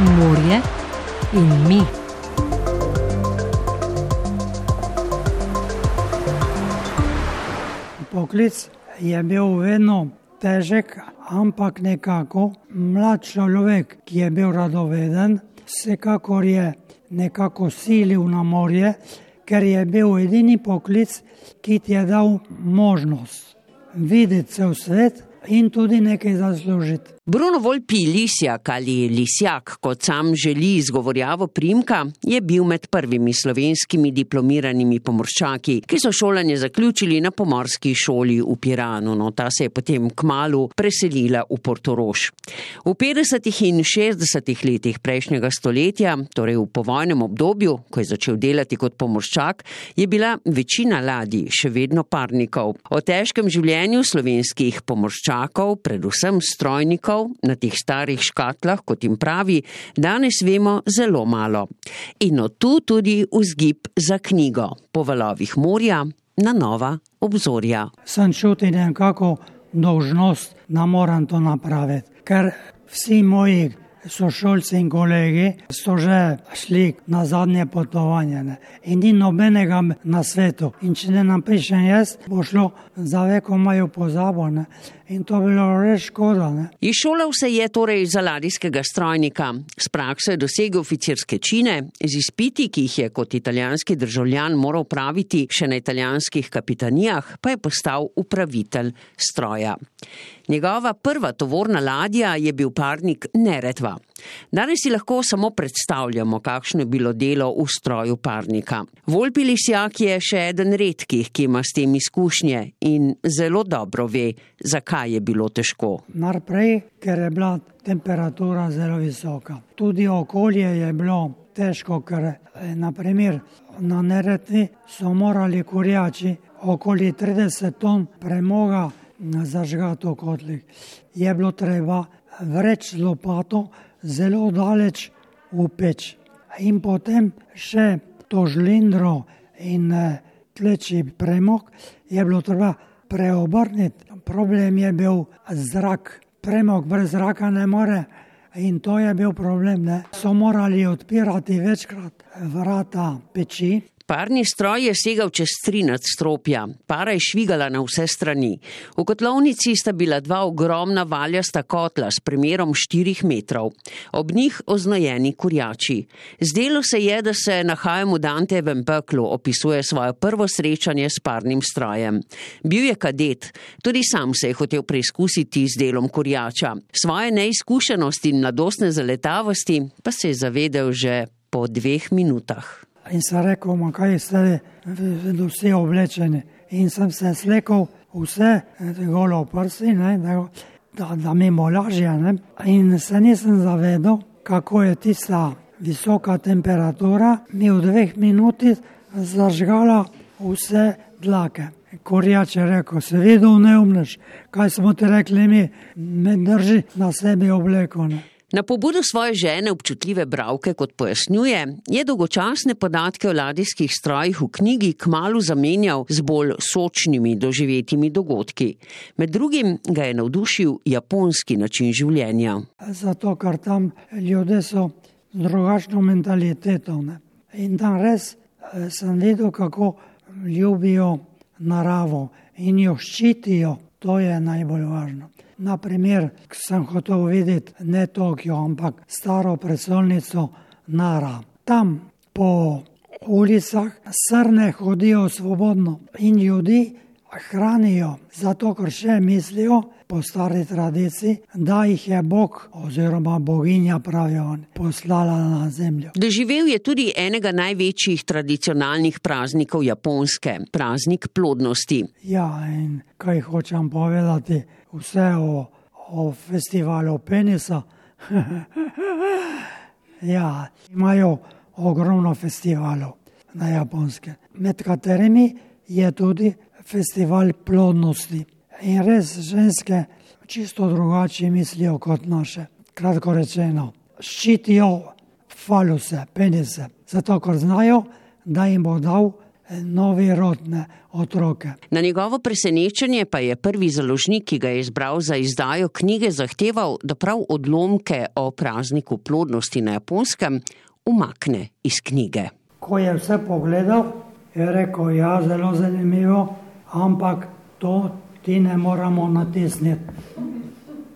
morje in mi. Poklic je bil vedno težek, ampak nekako mlad človek, ki je bil radoveden, vsekakor je nekako silil na morje, ker je bil edini poklic, ki ti je dal možnost videti cel svet in tudi nekaj zaslužiti. Bruno Volpi Lisjak ali Lisjak, kot sam želi izgovorjavo primka, je bil med prvimi slovenskimi diplomiranimi pomorščaki, ki so šolanje zaključili na pomorski šoli v Piranu, no ta se je potem k malu preselila v Portorož. V 50. in 60. letih prejšnjega stoletja, torej v povojnem obdobju, ko je začel delati kot pomorščak, je bila večina ladij še vedno parnikov. O težkem življenju slovenskih pomorščakov, predvsem strojnikov, na teh starih škatlah, kot jim pravi, danes vemo zelo malo. In od tu tudi vzgib za knjigo Po valovih morja na nova obzorja. Sem čutil nekako dožnost, da moram to napraviti, ker vsi moji sošolci in kolegi so že šli na zadnje potovanje ne? in ni nobenega na svetu. In če ne napišem jaz, bo šlo za veko mojo pozabo ne? In to bi bilo res škoda. Ne? Išolal se je torej za ladijskega strojnika, s prakso je dosegel oficirske čine, z izpiti, ki jih je kot italijanski državljan moral praviti še na italijanskih kapitanijah, pa je postal upravitelj stroja. Njegova prva tovorna ladja je bil parnik Neretva. Danes si lahko samo predstavljamo, kakšno je bilo delo v stroju parnika. Volpi Lisjak je še eden redkih, ki ima s tem izkušnje in zelo dobro ve, zakaj je bilo težko. Najprej, ker je bila temperatura zelo visoka. Tudi okolje je bilo težko, ker eh, naprimer, na Neretvi so morali kurjači okoli 30 ton premoga zažgati v kotlih. Je bilo treba vreč lopato zelo daleč v peč. In potem še to žlindro in eh, tleči premog je bilo treba preobrniti. Problem je bil zrak. Premog brez zraka ne more. In to je bil problem. Ne. So morali odpirati večkrat vrata peči, Parni stroj je segal čez tri nadstropja, para je švigala na vse strani. V kotlovnici sta bila dva ogromna valjasta kotla s premerom štirih metrov, ob njih oznojeni kurjači. Zdelo se je, da se nahajam v Dantevem peklu, opisuje svoje prvo srečanje s parnim strojem. Bil je kadet, tudi sam se je hotel preizkusiti z delom kurjača. Svoje neizkušenosti in mladostne zaletavosti pa se je zavedel že po dveh minutah. In sem rekel, ma kaj ste vi, vsi oblečeni. In sem se slekel vse, golo prsi, ne, da, da, da mi bo lažje. Ne. In se nisem zavedel, kako je tista visoka temperatura, mi v dveh minutih zažgala vse dlake. Korjač je rekel, se videl neumneš, kaj smo ti rekli mi, me drži na sebi oblekone. Na pobudo svoje žene občutljive bravke, kot pojasnjuje, je dolgočasne podatke o ladijskih strojih v knjigi kmalo zamenjal z bolj sočnimi doživetimi dogodki. Med drugim ga je navdušil japonski način življenja. Zato, ker tam ljudje so drugačno mentaliteto. Ne? In tam res eh, sem videl, kako ljubijo naravo in jo ščitijo. To je najbolj važno. Naprimer, sem hotel videti ne Tokio, ampak staro predsolnico Nara. Tam po ulicah srne hodijo svobodno in ljudi hranijo, zato ker še mislijo po stari tradiciji, da jih je Bog oziroma boginja pravijo poslala na zemljo. Doživel je tudi enega največjih tradicionalnih praznikov Japonske, praznik plodnosti. Ja, in kaj hočem povedati? vse o, o festivalu penisa. ja, imajo ogromno festivalov na japonske, med katerimi je tudi festival plodnosti. In res ženske čisto drugače mislijo kot naše. Kratko rečeno, ščitijo faluse, penise, zato ker znajo, da jim bo dal novi rodne otroke. Na njegovo presenečenje pa je prvi založnik, ki ga je izbral za izdajo knjige, zahteval, da prav odlomke o prazniku plodnosti na japonskem umakne iz knjige. Ko je vse pogledal, je rekel: Ja, zelo zanimivo, ampak to ti ne moramo natisniti.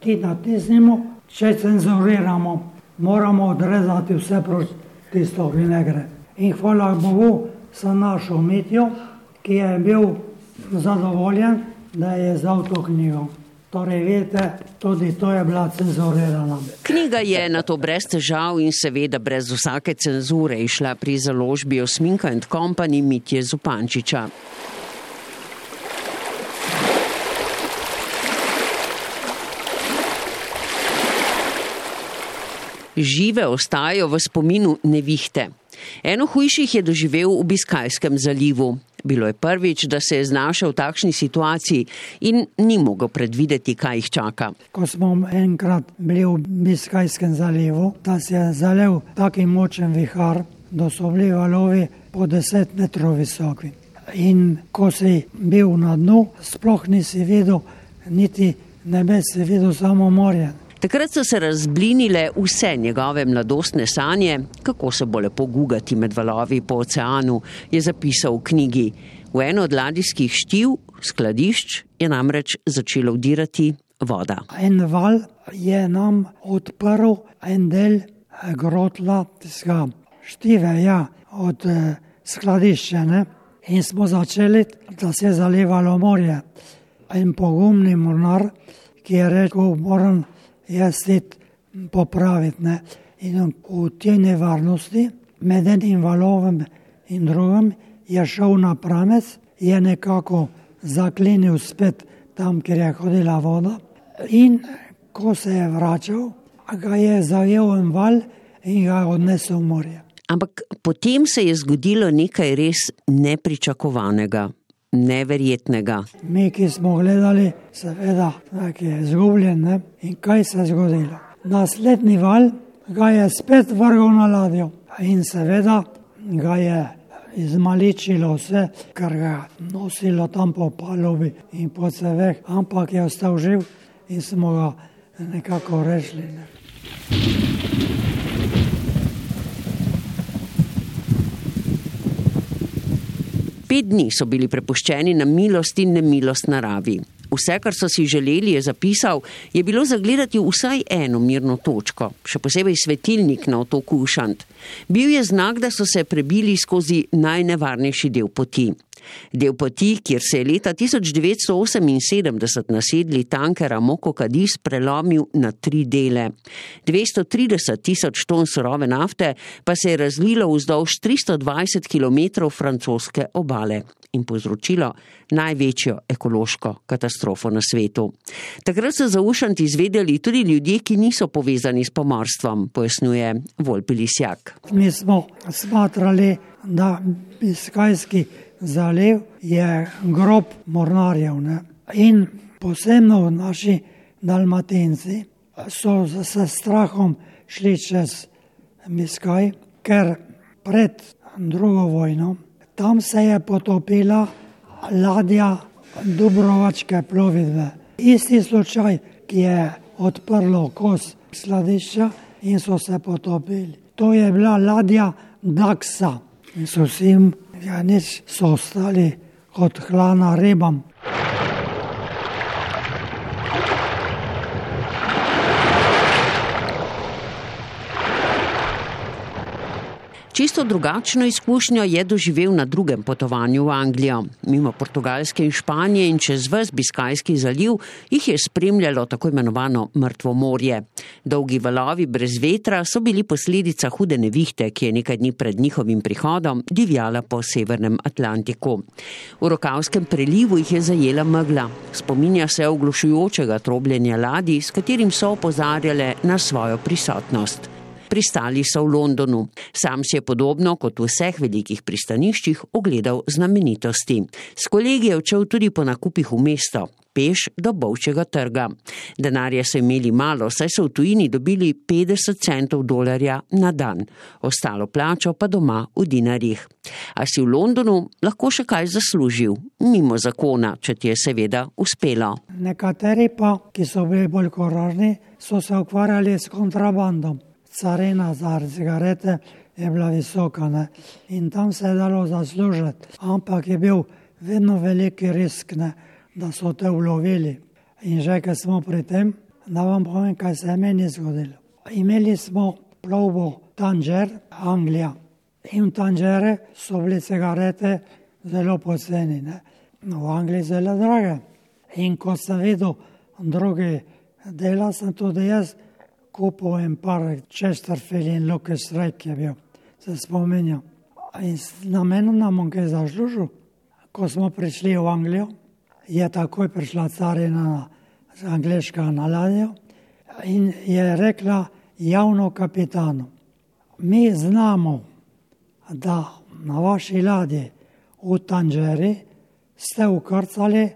Ti natisnimo, če cenzuriramo, moramo odrezati vse proti tisto, ki ne gre. In hvala Bogu, sem našel Mitjo, ki je bil zadovoljen, da je izdal to knjigo. Torej, vidite, tudi to je bila cenzurirana. Knjiga je na to brez težav in seveda brez vsake cenzure išla pri založbi Osminka and Company Mitje Zupančiča. Žive ostajajo v spominu nevihte. Eno hujših je doživel v Biskajskem zalivu. Bilo je prvič, da se je znašel v takšni situaciji in ni mogel predvideti, kaj jih čaka. Ko smo enkrat bili v Biskajskem zalivu, da se je zalev tako močen vihar, da so bili valovi po deset metrov visoki. In ko si bil na dnu, sploh nisi videl, niti nebes si videl, samo morje. Takrat so se razblinile vse njegove mladostne sanje, kako se bo lepo gugati med valovi po oceanu, je zapisal v knjigi. V eno od ladijskih štiv, skladišč, je namreč začela vdirati voda. En val je nam odprl en del grotla, tega štive, ja, od eh, skladišča. In smo začeli, da se je zalivalo morje. En pogumni mornar, ki je rekel, moram jaz sit popraviti. Ne. In v tej nevarnosti, med enim valovem in drugim, je šel na pramec, je nekako zaklenil spet tam, kjer je hodila voda. In ko se je vračal, ga je zajel en val in ga je odnesel v morje. Ampak potem se je zgodilo nekaj res nepričakovanega neverjetnega. Mi, ki smo gledali, seveda, da je izgubljen. Ne? In kaj se je zgodilo? Naslednji val ga je spet vrgel na ladjo in seveda ga je izmaličilo vse, kar ga je nosilo tam po palubi in po ceveh, ampak je ostal živ in smo ga nekako rešili. Ne? Pet dni so bili prepuščeni na milost in nemilost naravi. Vse, kar so si želeli, je zapisal, je bilo zagledati vsaj eno mirno točko, še posebej svetilnik na otoku Ušant. Bil je znak, da so se prebili skozi najnevarnejši del poti. Del poti, kjer se je leta 1978 nasedli tankera Moko Kadis prelomil na tri dele. 230 tisoč ton surove nafte pa se je razlilo vzdolž 320 km francoske obale in povzročilo največjo ekološko katastrofo na svetu. Takrat so zaušanti izvedeli tudi ljudje, ki niso povezani s pomorstvom, pojasnjuje Volpilisjak. Mi smo smatrali, da Biskajski zaliv je grob mornarjev. Ne? In posebno naši dalmatinci so s strahom šli čez Biskaj, ker pred drugo vojno tam se je potopila ladja Dubrovačke plovidbe. Isti slučaj, ki je odprlo kos skladišča in so se potopili. To je bila ladja Daksa in so vsem ja, nič so ostali kot hlana ribam. Čisto drugačno izkušnjo je doživel na drugem potovanju v Anglijo. Mimo Portugalske in Španije in čez ves Biskajski zaliv jih je spremljalo tako imenovano mrtvo morje. Dolgi valovi brez vetra so bili posledica hude nevihte, ki je nekaj dni pred njihovim prihodom divjala po severnem Atlantiku. V Rokavskem prelivu jih je zajela megla. Spominja se oglušujočega trobljenja ladij, s katerim so opozarjale na svojo prisotnost. Pristali so v Londonu. Sam si je podobno kot v vseh velikih pristaniščih ogledal znamenitosti. S kolegi je odšel tudi po nakupih v mesto peš do bovčega trga. Denarja so imeli malo, saj so v tujini dobili 50 centov dolarja na dan, ostalo plačo pa doma v dinarjih. A si v Londonu lahko še kaj zaslužil, mimo zakona, če ti je seveda uspelo. Nekateri pa, ki so bili bolj korožni, so se ukvarjali s kontrabandom. Carina za cigarete je bila visoka ne? in tam se je dalo zaslužiti, ampak je bil vedno veliki risk. Ne? da so te ulovili. In že, ker smo pri tem, da vam povem, kaj se je meni zgodilo. Imeli smo plovbo Tanger, Anglija. In v Tangere so bile cigarete zelo poceni, ne? no v Angliji zelo drage. In ko sem videl druge dela, sem tudi jaz kupil en par Chesterfield in Lucas Rake je bil, se spominjam. In na menu nam kaj zaslužil, ko smo prišli v Anglijo je takoj prišla carina z angliška na ladjo in je rekla javno kapitanu, mi znamo, da na vaši ladji v Tanžeri ste ukrcali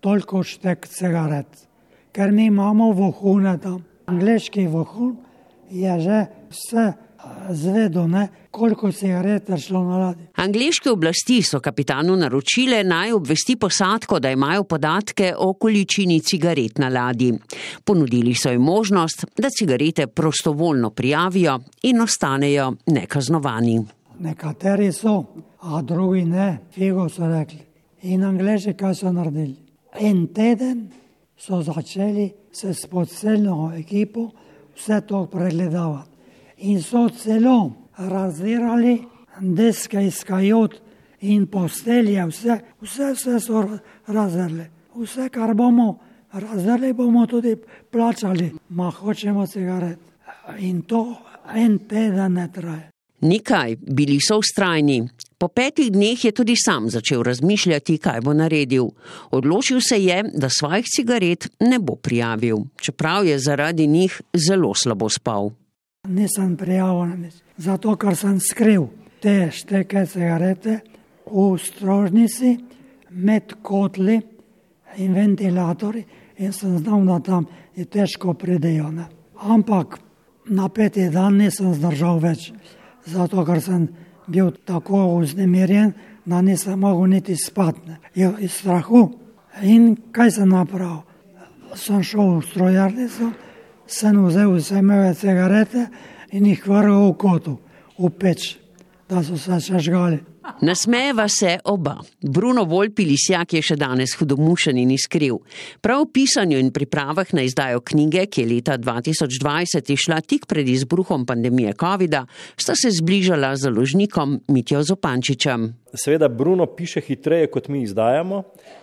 toliko štek cigaret, ker mi imamo vohune tam. Angliški vohun je že vse zvedel, ne, koliko cigaret je šlo na ladji. Angliške oblasti so kapitanu naročile naj obvesti posadko, da imajo podatke o količini cigaret na ladji. Ponudili so jim možnost, da cigarete prostovoljno prijavijo in ostanejo nekaznovani. Nekateri so, a drugi ne, figo so rekli. In angliži kaj so naredili? En teden so začeli se s podseljno ekipo vse to pregledavati in so celo razdirali deske iz kajot in postelje, vse, vse, vse so razrli. Vse, kar bomo razrli, bomo tudi plačali, ma hočemo cigaret. In to en teden ne traje. Nikaj, bili so ustrajni. Po petih dneh je tudi sam začel razmišljati, kaj bo naredil. Odločil se je, da svojih cigaret ne bo prijavil, čeprav je zaradi njih zelo slabo spal nisem prijavljen, zato ker sem skril te šteke cigarete v strožnici med kotli in ventilatorji in sem znal, da tam je težko pridejo. Ne. Ampak na peti dan nisem zdržal več, zato ker sem bil tako vznemirjen, da nisem mogel niti spati, iz strahu. In kaj sem napravil? Sem šel v strojarnico sem vzel vse moje cigarete in jih vrgel v kotu, v peč, da so se sežgali. Nasmejeva se oba. Bruno Volpi Lisjak je še danes hudomušen in iskriv. Prav pisanju in pripravah na izdajo knjige, ki je leta 2020 išla tik pred izbruhom pandemije COVID-a, sta se zbližala z založnikom Mitjo Zopančičem. Seveda Bruno piše hitreje, kot mi izdajamo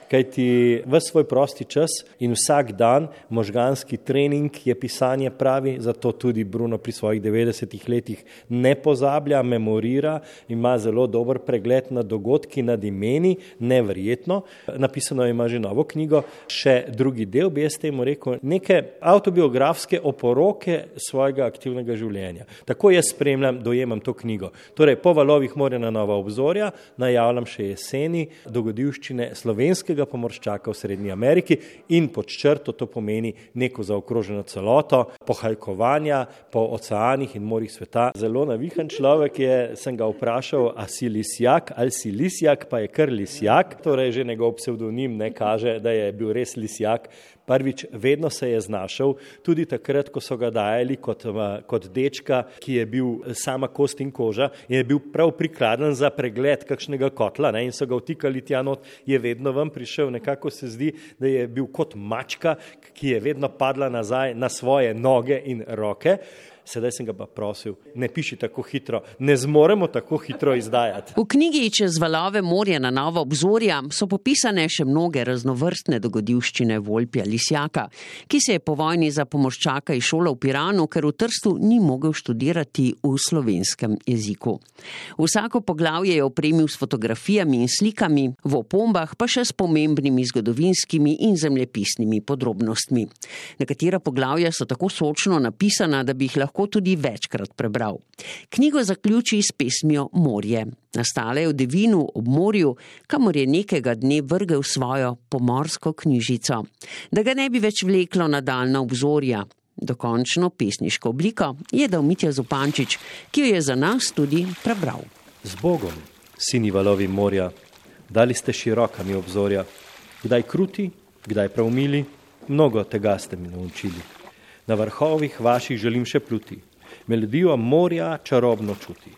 kajti v svoj prosti čas in vsak dan možganski trening je pisanje pravi, zato tudi Bruno pri svojih 90 letih ne pozablja, memorira, ima zelo dober pregled nad dogodki, nad imeni, neverjetno. Napisano ima že novo knjigo, še drugi del, bi jaz temu rekel, neke autobiografske oporoke svojega aktivnega življenja. Tako jaz spremljam, dojemam to knjigo. Torej, po valovih morja na nova obzorja najavljam še jeseni dogodivščine slovenskega pomorščaka v Srednji Ameriki in pod črto to pomeni neko zaokroženo celoto, pohajkovanja po oceanih in morjih sveta. Zelo navihan človek je, sem ga vprašal, a si lisjak ali si lisjak, pa je kar lisjak, torej že njegov psevdonim ne kaže, da je bil res lisjak. Prvič, vedno se je znašel, tudi takrat, ko so ga dajali kot, kot dečka, ki je bil sama kost in koža in je bil prav prikladen za pregled kakšnega kotla ne, in so ga vtikali tja not, je vedno vam prišel. Nekako se zdi, da je bil kot mačka, ki je vedno padla nazaj na svoje noge in roke sedaj sem ga pa prosil, ne piši tako hitro, ne zmoremo tako hitro izdajati. V knjigi Čez valove morja na novo obzorja so popisane še mnoge raznovrstne dogodivščine Volpja Lisjaka, ki se je po vojni za pomorščaka izšolal v Piranu, ker v Trstu ni mogel študirati v slovenskem jeziku. Vsako poglavje je opremil s fotografijami in slikami, v opombah pa še s pomembnimi zgodovinskimi in zemljepisnimi podrobnostmi. Nekatera poglavja so tako sočno napisana, da bi jih lahko tudi večkrat prebral. Knjigo zaključi s pesmijo Morje. Nastala je v Devinu ob morju, kamor je nekega dne vrgel svojo pomorsko knjižico, da ga ne bi več vleklo na daljna obzorja. Dokončno pesniško obliko je dal Mitja Zupančič, ki jo je za nas tudi prebral. Z Bogom, sini valovi morja, dali ste širokami obzorja, kdaj kruti, kdaj pravmili, mnogo tega ste mi naučili. Na vrhovih vaših želim še pluti, melodijo morja čarobno čuti.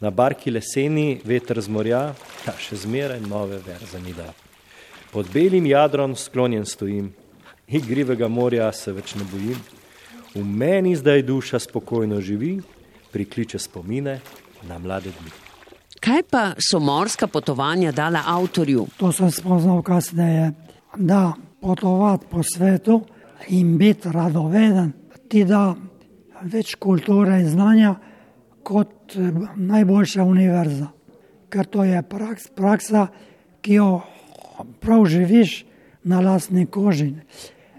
Na barki leseni veter z morja, ta še zmeraj nove verze mi da. Pod belim jadrom sklonjen stojim, igrivega morja se več ne bojim. V meni zdaj duša spokojno živi, prikliče spomine na mlade dni. Kaj pa so morska potovanja dala avtorju? To sem spoznal kasneje, da potovati po svetu in biti radoveden ti da več kulture in znanja kot eh, najboljša univerza. Ker to je praks, praksa, ki jo prav živiš na lastni koži.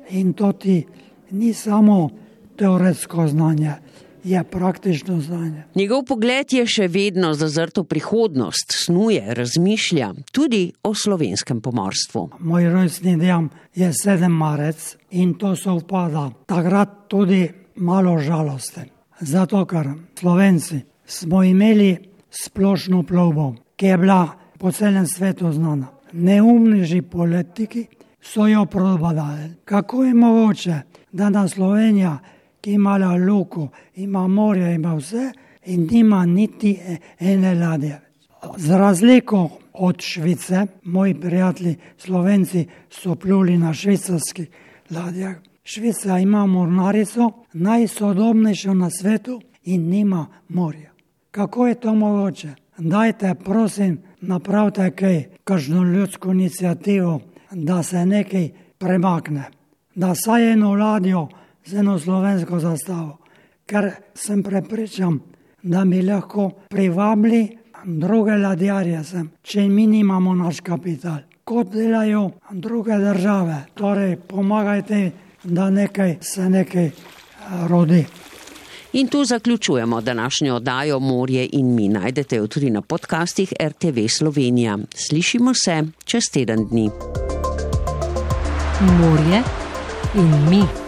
In to ti ni samo teoretsko znanje, je praktično znanje. Njegov pogled je še vedno zazrt v prihodnost, snuje, razmišlja tudi o slovenskem pomorstvu. Moj rojstni dan je 7. marec in to se upada. Takrat tudi malo žalosten. Zato, ker Slovenci smo imeli splošno plovbo, ki je bila po celem svetu znana. Neumneži politiki so jo prodali. Kako je mogoče, da na Slovenija, ki ima luko, ima morje, ima vse, in nima niti ene ladje. Z razliko od Švice, moji prijatelji Slovenci so pluli na švicarskih ladjah. Švica ima mornarico, najsodobnejšo na svetu in nima morja. Kako je to mogoče? Dajte, prosim, napravite kaj, kažno ljudsko inicijativo, da se nekaj premakne, da saj eno ladjo z eno slovensko zastavo, ker sem prepričan, da bi lahko privabili druge ladjarje sem, če mi nimamo naš kapital, kot delajo druge države. Torej, pomagajte, da nekaj se nekaj eh, rodi. In tu zaključujemo današnjo oddajo Morje in mi. Najdete jo tudi na podcastih RTV Slovenija. Slišimo se čez teden dni. Morje in mi.